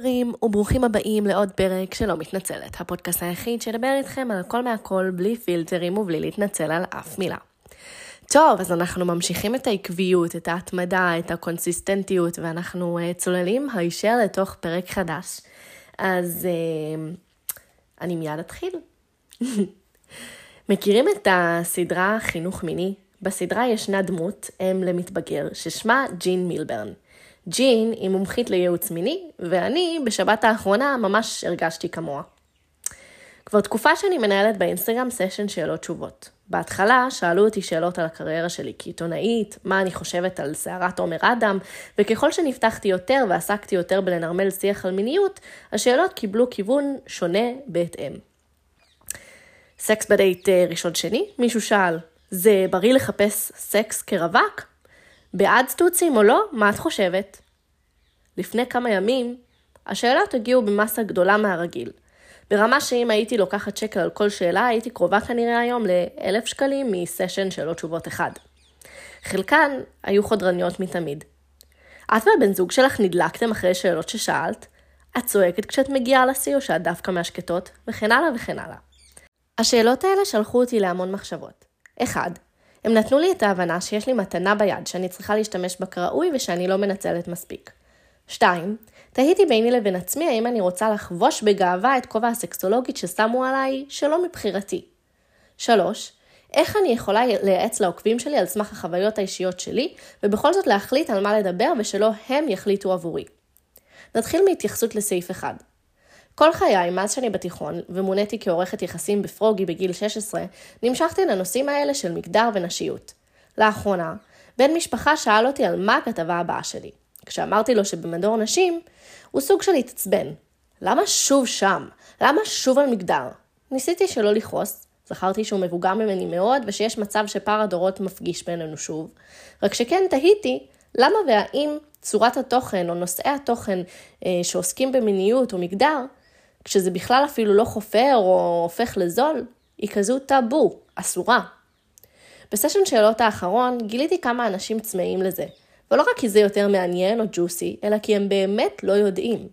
חברים וברוכים הבאים לעוד פרק של לא מתנצלת, הפודקאסט היחיד שידבר איתכם על הכל מהכל בלי פילטרים ובלי להתנצל על אף מילה. טוב, אז אנחנו ממשיכים את העקביות, את ההתמדה, את הקונסיסטנטיות, ואנחנו uh, צוללים הישר לתוך פרק חדש. אז uh, אני מיד אתחיל. מכירים את הסדרה חינוך מיני? בסדרה ישנה דמות, אם למתבגר, ששמה ג'ין מילברן. ג'ין היא מומחית לייעוץ מיני, ואני בשבת האחרונה ממש הרגשתי כמוה. כבר תקופה שאני מנהלת באינסטגרם סשן שאלות תשובות. בהתחלה שאלו אותי שאלות על הקריירה שלי כעיתונאית, מה אני חושבת על סערת עומר אדם, וככל שנפתחתי יותר ועסקתי יותר בלנרמל שיח על מיניות, השאלות קיבלו כיוון שונה בהתאם. סקס בדייט אה, ראשון שני? מישהו שאל, זה בריא לחפש סקס כרווק? בעד סטוצים או לא? מה את חושבת? לפני כמה ימים, השאלות הגיעו במסה גדולה מהרגיל. ברמה שאם הייתי לוקחת שקל על כל שאלה, הייתי קרובה כנראה היום ל-1,000 שקלים מסשן שאלות תשובות אחד. חלקן היו חודרניות מתמיד. את והבן זוג שלך נדלקתם אחרי שאלות ששאלת? את צועקת כשאת מגיעה לשיא או שאת דווקא מהשקטות? וכן הלאה וכן הלאה. השאלות האלה שלחו אותי להמון מחשבות. אחד, הם נתנו לי את ההבנה שיש לי מתנה ביד שאני צריכה להשתמש בה כראוי ושאני לא מנצלת מספיק. 2. תהיתי ביני לבין עצמי האם אני רוצה לחבוש בגאווה את כובע הסקסולוגית ששמו עליי שלא מבחירתי. 3. איך אני יכולה לייעץ לעוקבים שלי על סמך החוויות האישיות שלי, ובכל זאת להחליט על מה לדבר ושלא הם יחליטו עבורי. נתחיל מהתייחסות לסעיף 1. כל חיי, מאז שאני בתיכון, ומוניתי כעורכת יחסים בפרוגי בגיל 16, נמשכתי לנושאים האלה של מגדר ונשיות. לאחרונה, בן משפחה שאל אותי על מה הכתבה הבאה שלי. כשאמרתי לו שבמדור נשים, הוא סוג של התעצבן. למה שוב שם? למה שוב על מגדר? ניסיתי שלא לכעוס, זכרתי שהוא מבוגר ממני מאוד, ושיש מצב שפער הדורות מפגיש בינינו שוב. רק שכן תהיתי, למה והאם צורת התוכן או נושאי התוכן אה, שעוסקים במיניות או מגדר, כשזה בכלל אפילו לא חופר או הופך לזול, היא כזו טאבו, אסורה. בסשן שאלות האחרון גיליתי כמה אנשים צמאים לזה, ולא רק כי זה יותר מעניין או ג'וסי, אלא כי הם באמת לא יודעים.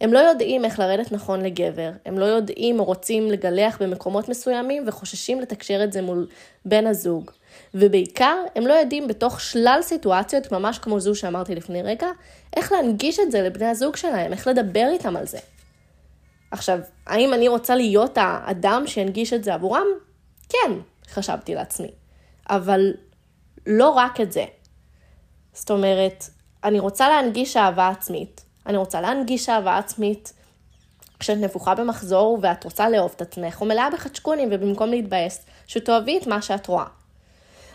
הם לא יודעים איך לרדת נכון לגבר, הם לא יודעים או רוצים לגלח במקומות מסוימים וחוששים לתקשר את זה מול בן הזוג. ובעיקר, הם לא יודעים בתוך שלל סיטואציות, ממש כמו זו שאמרתי לפני רגע, איך להנגיש את זה לבני הזוג שלהם, איך לדבר איתם על זה. עכשיו, האם אני רוצה להיות האדם שינגיש את זה עבורם? כן, חשבתי לעצמי. אבל לא רק את זה. זאת אומרת, אני רוצה להנגיש אהבה עצמית. אני רוצה להנגיש אהבה עצמית כשאת נפוחה במחזור ואת רוצה לאהוב את עצמך, או מלאה בחדשקונים ובמקום להתבאס, שתאהבי את מה שאת רואה.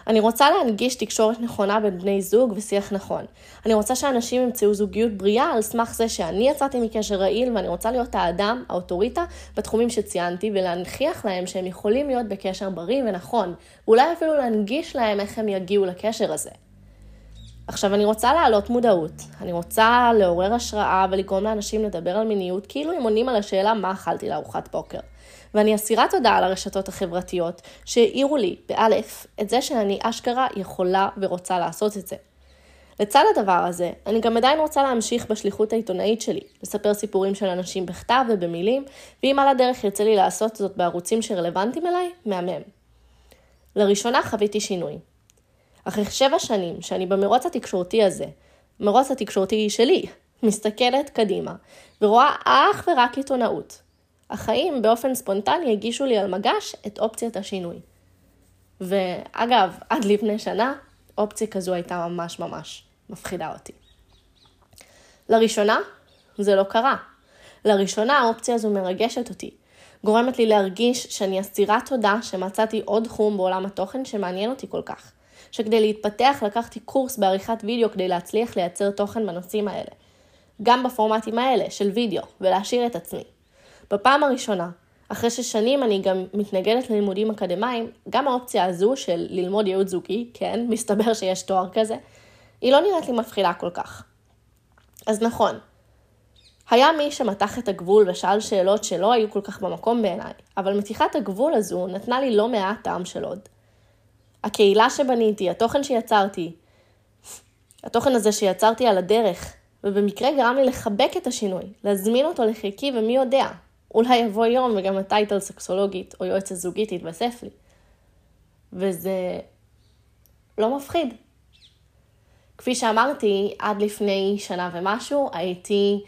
אני רוצה להנגיש תקשורת נכונה בין בני זוג ושיח נכון. אני רוצה שאנשים ימצאו זוגיות בריאה על סמך זה שאני יצאתי מקשר רעיל ואני רוצה להיות האדם, האוטוריטה, בתחומים שציינתי, ולהנכיח להם שהם יכולים להיות בקשר בריא ונכון, ואולי אפילו להנגיש להם איך הם יגיעו לקשר הזה. עכשיו, אני רוצה להעלות מודעות, אני רוצה לעורר השראה ולגרום לאנשים לדבר על מיניות כאילו הם עונים על השאלה מה אכלתי לארוחת בוקר. ואני אסירה תודה על הרשתות החברתיות שהעירו לי, באלף, את זה שאני אשכרה יכולה ורוצה לעשות את זה. לצד הדבר הזה, אני גם עדיין רוצה להמשיך בשליחות העיתונאית שלי, לספר סיפורים של אנשים בכתב ובמילים, ואם על הדרך ירצה לי לעשות זאת בערוצים שרלוונטיים אליי, מהמם. לראשונה חוויתי שינוי. אחרי שבע שנים שאני במרוץ התקשורתי הזה, מרוץ התקשורתי שלי, מסתכלת קדימה, ורואה אך ורק עיתונאות, החיים באופן ספונטני הגישו לי על מגש את אופציית השינוי. ואגב, עד לפני שנה, אופציה כזו הייתה ממש ממש מפחידה אותי. לראשונה, זה לא קרה. לראשונה האופציה הזו מרגשת אותי. גורמת לי להרגיש שאני אסירת תודה שמצאתי עוד תחום בעולם התוכן שמעניין אותי כל כך. שכדי להתפתח לקחתי קורס בעריכת וידאו כדי להצליח לייצר תוכן בנושאים האלה. גם בפורמטים האלה של וידאו, ולהשאיר את עצמי. בפעם הראשונה, אחרי ששנים אני גם מתנגדת ללימודים אקדמיים, גם האופציה הזו של ללמוד ייעוד זוגי, כן, מסתבר שיש תואר כזה, היא לא נראית לי מפחידה כל כך. אז נכון, היה מי שמתח את הגבול ושאל שאלות שלא היו כל כך במקום בעיניי, אבל מתיחת הגבול הזו נתנה לי לא מעט טעם של עוד. הקהילה שבניתי, התוכן שיצרתי, התוכן הזה שיצרתי על הדרך, ובמקרה גרם לי לחבק את השינוי, להזמין אותו לחיקי, ומי יודע, אולי יבוא יום וגם הטייטל סקסולוגית או יועצת זוגית יתווסף לי. וזה לא מפחיד. כפי שאמרתי, עד לפני שנה ומשהו הייתי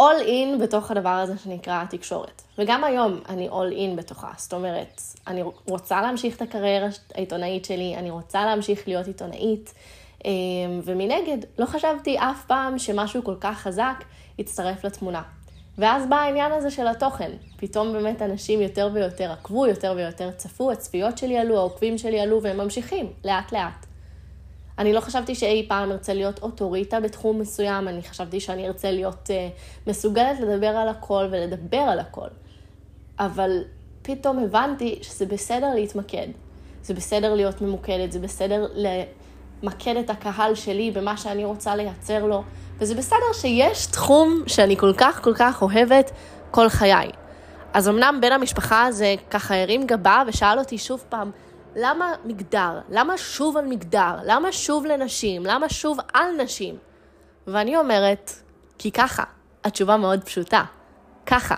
all in בתוך הדבר הזה שנקרא התקשורת. וגם היום אני all in בתוכה. זאת אומרת, אני רוצה להמשיך את הקריירה העיתונאית שלי, אני רוצה להמשיך להיות עיתונאית, אמ, ומנגד, לא חשבתי אף פעם שמשהו כל כך חזק יצטרף לתמונה. ואז בא העניין הזה של התוכן. פתאום באמת אנשים יותר ויותר עקבו, יותר ויותר צפו, הצפיות שלי עלו, העוקבים שלי עלו, והם ממשיכים, לאט לאט. אני לא חשבתי שאי פעם ארצה להיות אוטוריטה בתחום מסוים, אני חשבתי שאני ארצה להיות uh, מסוגלת לדבר על הכל ולדבר על הכל. אבל פתאום הבנתי שזה בסדר להתמקד. זה בסדר להיות ממוקדת, זה בסדר למקד את הקהל שלי במה שאני רוצה לייצר לו, וזה בסדר שיש תחום שאני כל כך כל כך אוהבת כל חיי. אז אמנם בן המשפחה הזה ככה הרים גבה ושאל אותי שוב פעם, למה מגדר? למה שוב על מגדר? למה שוב לנשים? למה שוב על נשים? ואני אומרת, כי ככה. התשובה מאוד פשוטה. ככה.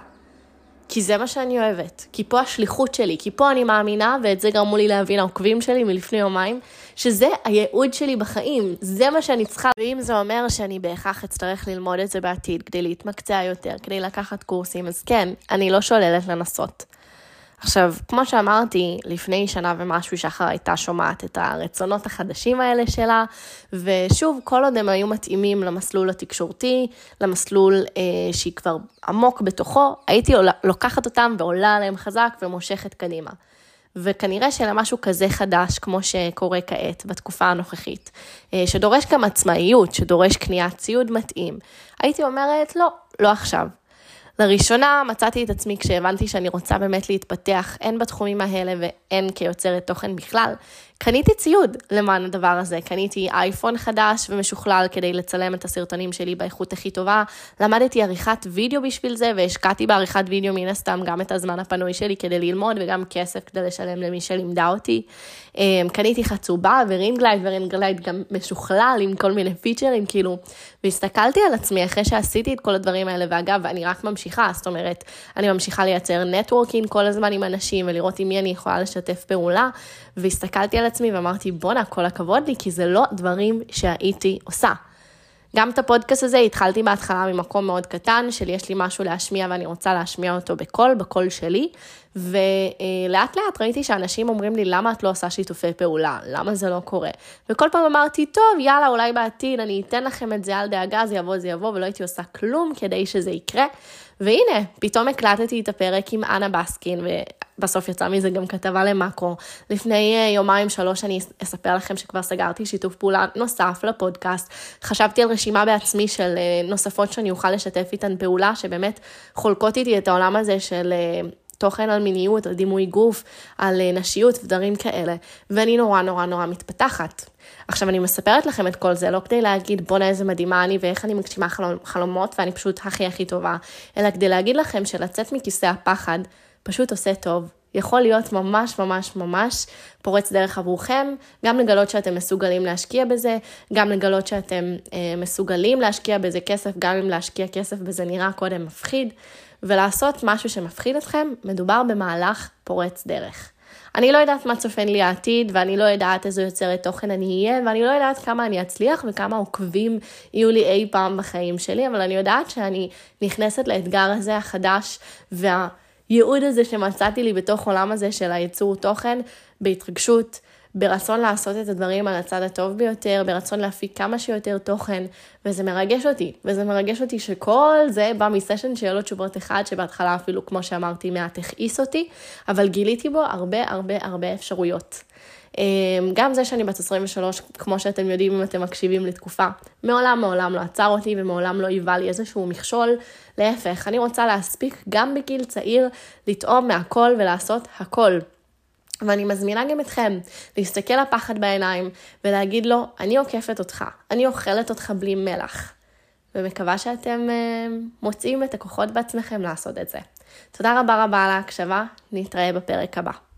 כי זה מה שאני אוהבת. כי פה השליחות שלי, כי פה אני מאמינה, ואת זה גרמו לי להבין העוקבים שלי מלפני יומיים, שזה הייעוד שלי בחיים, זה מה שאני צריכה. ואם זה אומר שאני בהכרח אצטרך ללמוד את זה בעתיד, כדי להתמקצע יותר, כדי לקחת קורסים, אז כן, אני לא שוללת לנסות. עכשיו, כמו שאמרתי, לפני שנה ומשהו שחר הייתה שומעת את הרצונות החדשים האלה שלה, ושוב, כל עוד הם היו מתאימים למסלול התקשורתי, למסלול אה, שהיא כבר עמוק בתוכו, הייתי לוקחת אותם ועולה עליהם חזק ומושכת קדימה. וכנראה שלמשהו כזה חדש, כמו שקורה כעת, בתקופה הנוכחית, אה, שדורש גם עצמאיות, שדורש קניית ציוד מתאים, הייתי אומרת, לא, לא עכשיו. לראשונה מצאתי את עצמי כשהבנתי שאני רוצה באמת להתפתח, הן בתחומים האלה והן כיוצרת תוכן בכלל, קניתי ציוד למען הדבר הזה, קניתי אייפון חדש ומשוכלל כדי לצלם את הסרטונים שלי באיכות הכי טובה, למדתי עריכת וידאו בשביל זה והשקעתי בעריכת וידאו מן הסתם גם את הזמן הפנוי שלי כדי ללמוד וגם כסף כדי לשלם למי שלימדה אותי. אמ, קניתי חצובה ורינגלייט ורינגלייט גם משוכלל עם כל מיני פיצ'רים כאילו, והסתכלתי על עצמי אחרי שעשיתי את כל הדברים האלה. ואגב אני רק ממשיכה, זאת אומרת אני ממשיכה לייצר networking כל הזמן עם אנשים ולראות עם מי אני יכולה לשתף פעולה והסתכלתי על עצמי ואמרתי, בואנה, כל הכבוד לי, כי זה לא דברים שהייתי עושה. גם את הפודקאסט הזה התחלתי בהתחלה ממקום מאוד קטן, של יש לי משהו להשמיע ואני רוצה להשמיע אותו בקול, בקול שלי, ולאט לאט ראיתי שאנשים אומרים לי, למה את לא עושה שיתופי פעולה? למה זה לא קורה? וכל פעם אמרתי, טוב, יאללה, אולי בעתיד אני אתן לכם את זה, אל דאגה, זה יבוא, זה יבוא, ולא הייתי עושה כלום כדי שזה יקרה. והנה, פתאום הקלטתי את הפרק עם אנה בסקין, ובסוף יצא מזה גם כתבה למאקרו. לפני אה, יומיים שלוש אני אספר לכם שכבר סגרתי שיתוף פעולה נוסף לפודקאסט. חשבתי על רשימה בעצמי של אה, נוספות שאני אוכל לשתף איתן פעולה, שבאמת חולקות איתי את העולם הזה של אה, תוכן על מיניות, על דימוי גוף, על אה, נשיות ודברים כאלה, ואני נורא נורא נורא מתפתחת. עכשיו אני מספרת לכם את כל זה לא כדי להגיד בואנה איזה מדהימה אני ואיך אני מגשימה חלומ, חלומות ואני פשוט הכי הכי טובה, אלא כדי להגיד לכם שלצאת מכיסא הפחד פשוט עושה טוב. יכול להיות ממש ממש ממש פורץ דרך עבורכם, גם לגלות שאתם מסוגלים להשקיע בזה, גם לגלות שאתם אה, מסוגלים להשקיע בזה כסף, גם אם להשקיע כסף בזה נראה קודם מפחיד. ולעשות משהו שמפחיד אתכם, מדובר במהלך פורץ דרך. אני לא יודעת מה צופן לי העתיד, ואני לא יודעת איזו יוצרת תוכן אני אהיה, ואני לא יודעת כמה אני אצליח וכמה עוקבים יהיו לי אי פעם בחיים שלי, אבל אני יודעת שאני נכנסת לאתגר הזה החדש, והייעוד הזה שמצאתי לי בתוך עולם הזה של הייצור תוכן, בהתרגשות, ברצון לעשות את הדברים על הצד הטוב ביותר, ברצון להפיק כמה שיותר תוכן, וזה מרגש אותי. וזה מרגש אותי שכל זה בא מסשן שאלות תשובות אחד, שבהתחלה אפילו, כמו שאמרתי, מעט הכעיס אותי, אבל גיליתי בו הרבה הרבה הרבה אפשרויות. אמ, גם זה שאני בת 23, כמו שאתם יודעים אם אתם מקשיבים לתקופה, מעולם מעולם לא עצר אותי ומעולם לא היווה לי איזשהו מכשול. להפך, אני רוצה להספיק גם בגיל צעיר לטעום מהכל ולעשות הכל. ואני מזמינה גם אתכם להסתכל לפחד בעיניים ולהגיד לו, אני עוקפת אותך, אני אוכלת אותך בלי מלח. ומקווה שאתם uh, מוצאים את הכוחות בעצמכם לעשות את זה. תודה רבה רבה על ההקשבה, נתראה בפרק הבא.